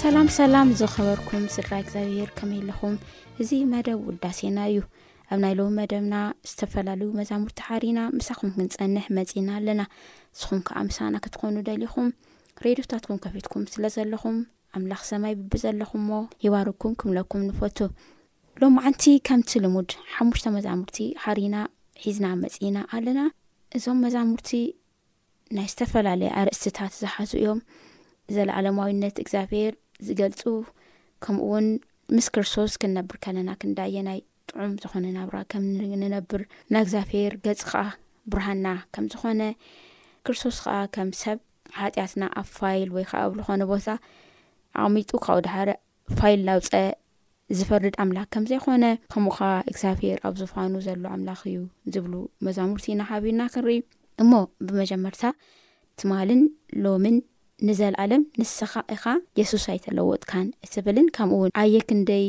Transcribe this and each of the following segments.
ሰላም ሰላም ዝኸበርኩም ስድራ እግዚኣብሔር ከመይ ኣለኹም እዚ መደብ ውዳሴና እዩ ኣብ ናይ ለዉ መደብና ዝተፈላለዩ መዛሙርቲ ሓሪና ምሳኹም ክንፀንሕ መፂና ኣለና ንስኹም ከዓ ምሳና ክትኾኑ ደሊኹም ሬድዮታትኩም ከፊትኩም ስለ ዘለኹም ኣምላኽ ሰማይ ብብዘለኹሞ ይባርኩም ክምለኩም ንፈቱ። ሎምዓንቲ ከምቲ ልሙድ ሓሙሽተ መዛሙርቲ ሃሪና ሒዝና መጺእና ኣለና። እዞም መዛሙርቲ ናይ ዝተፈላለየ ኣርእስትታት ዝሓዙ እዮም። ዘለዓለማዊነት እግዚኣብሔር ዝገልጹ ከምኡውን ምስ ክርስቶስ ክንነብር ከለና ክንዳየናይ ጥዑም ዝኾነ ናብራ ከም ንነብር ናይ እግዚኣብሔር ገጽ ኸኣ ብርሃና ከም ዝኾነ ክርስቶስ ኸኣ ከም ሰብ ሓጢኣትና ኣብ ፋይል ወይ ከዓ ኣብ ዝኾነ ቦታ ኣቕሚጡ ካብኡ ድሓረ ፋይል ላውፀ ዝፈርድ ኣምላክ ከምዘይኮነ ከምኡ ከ እግዚኣብሄር ኣብ ዝፋኑ ዘሎ ኣምላኽ እዩ ዝብሉ መዛሙርቲ ኢና ሓቢርና ክንርኢ እሞ ብመጀመርታ ትማልን ሎምን ንዘለኣለም ንስኻ ኢኻ የሱስ ኣይተለወጥካን እትብልን ከምኡውን ኣየ ክንደይ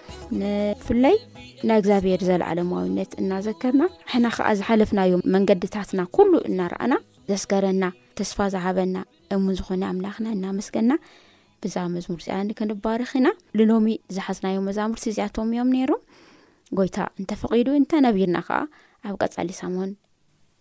ንፍለይ ናይ እግዚኣብሔር ዘለዓለማዊነት እናዘከርና ሕና ከዓ ዝሓለፍናዮ መንገድታትና ኩሉ እናረኣና ዘስገረና ተስፋ ዝሃበና እሙ ዝኾነ ኣምላኽና እናመስገና ብዛ መዝሙር እዚኣ ክንባርኽ ኢና ንሎሚ ዝሓዝናዮ መዛሙርቲ እዚኣቶም እዮም ነይሮም ጎይታ እንተፈቒዱ እንተነቢርና ከዓ ኣብ ቀፃሊ ሳሞን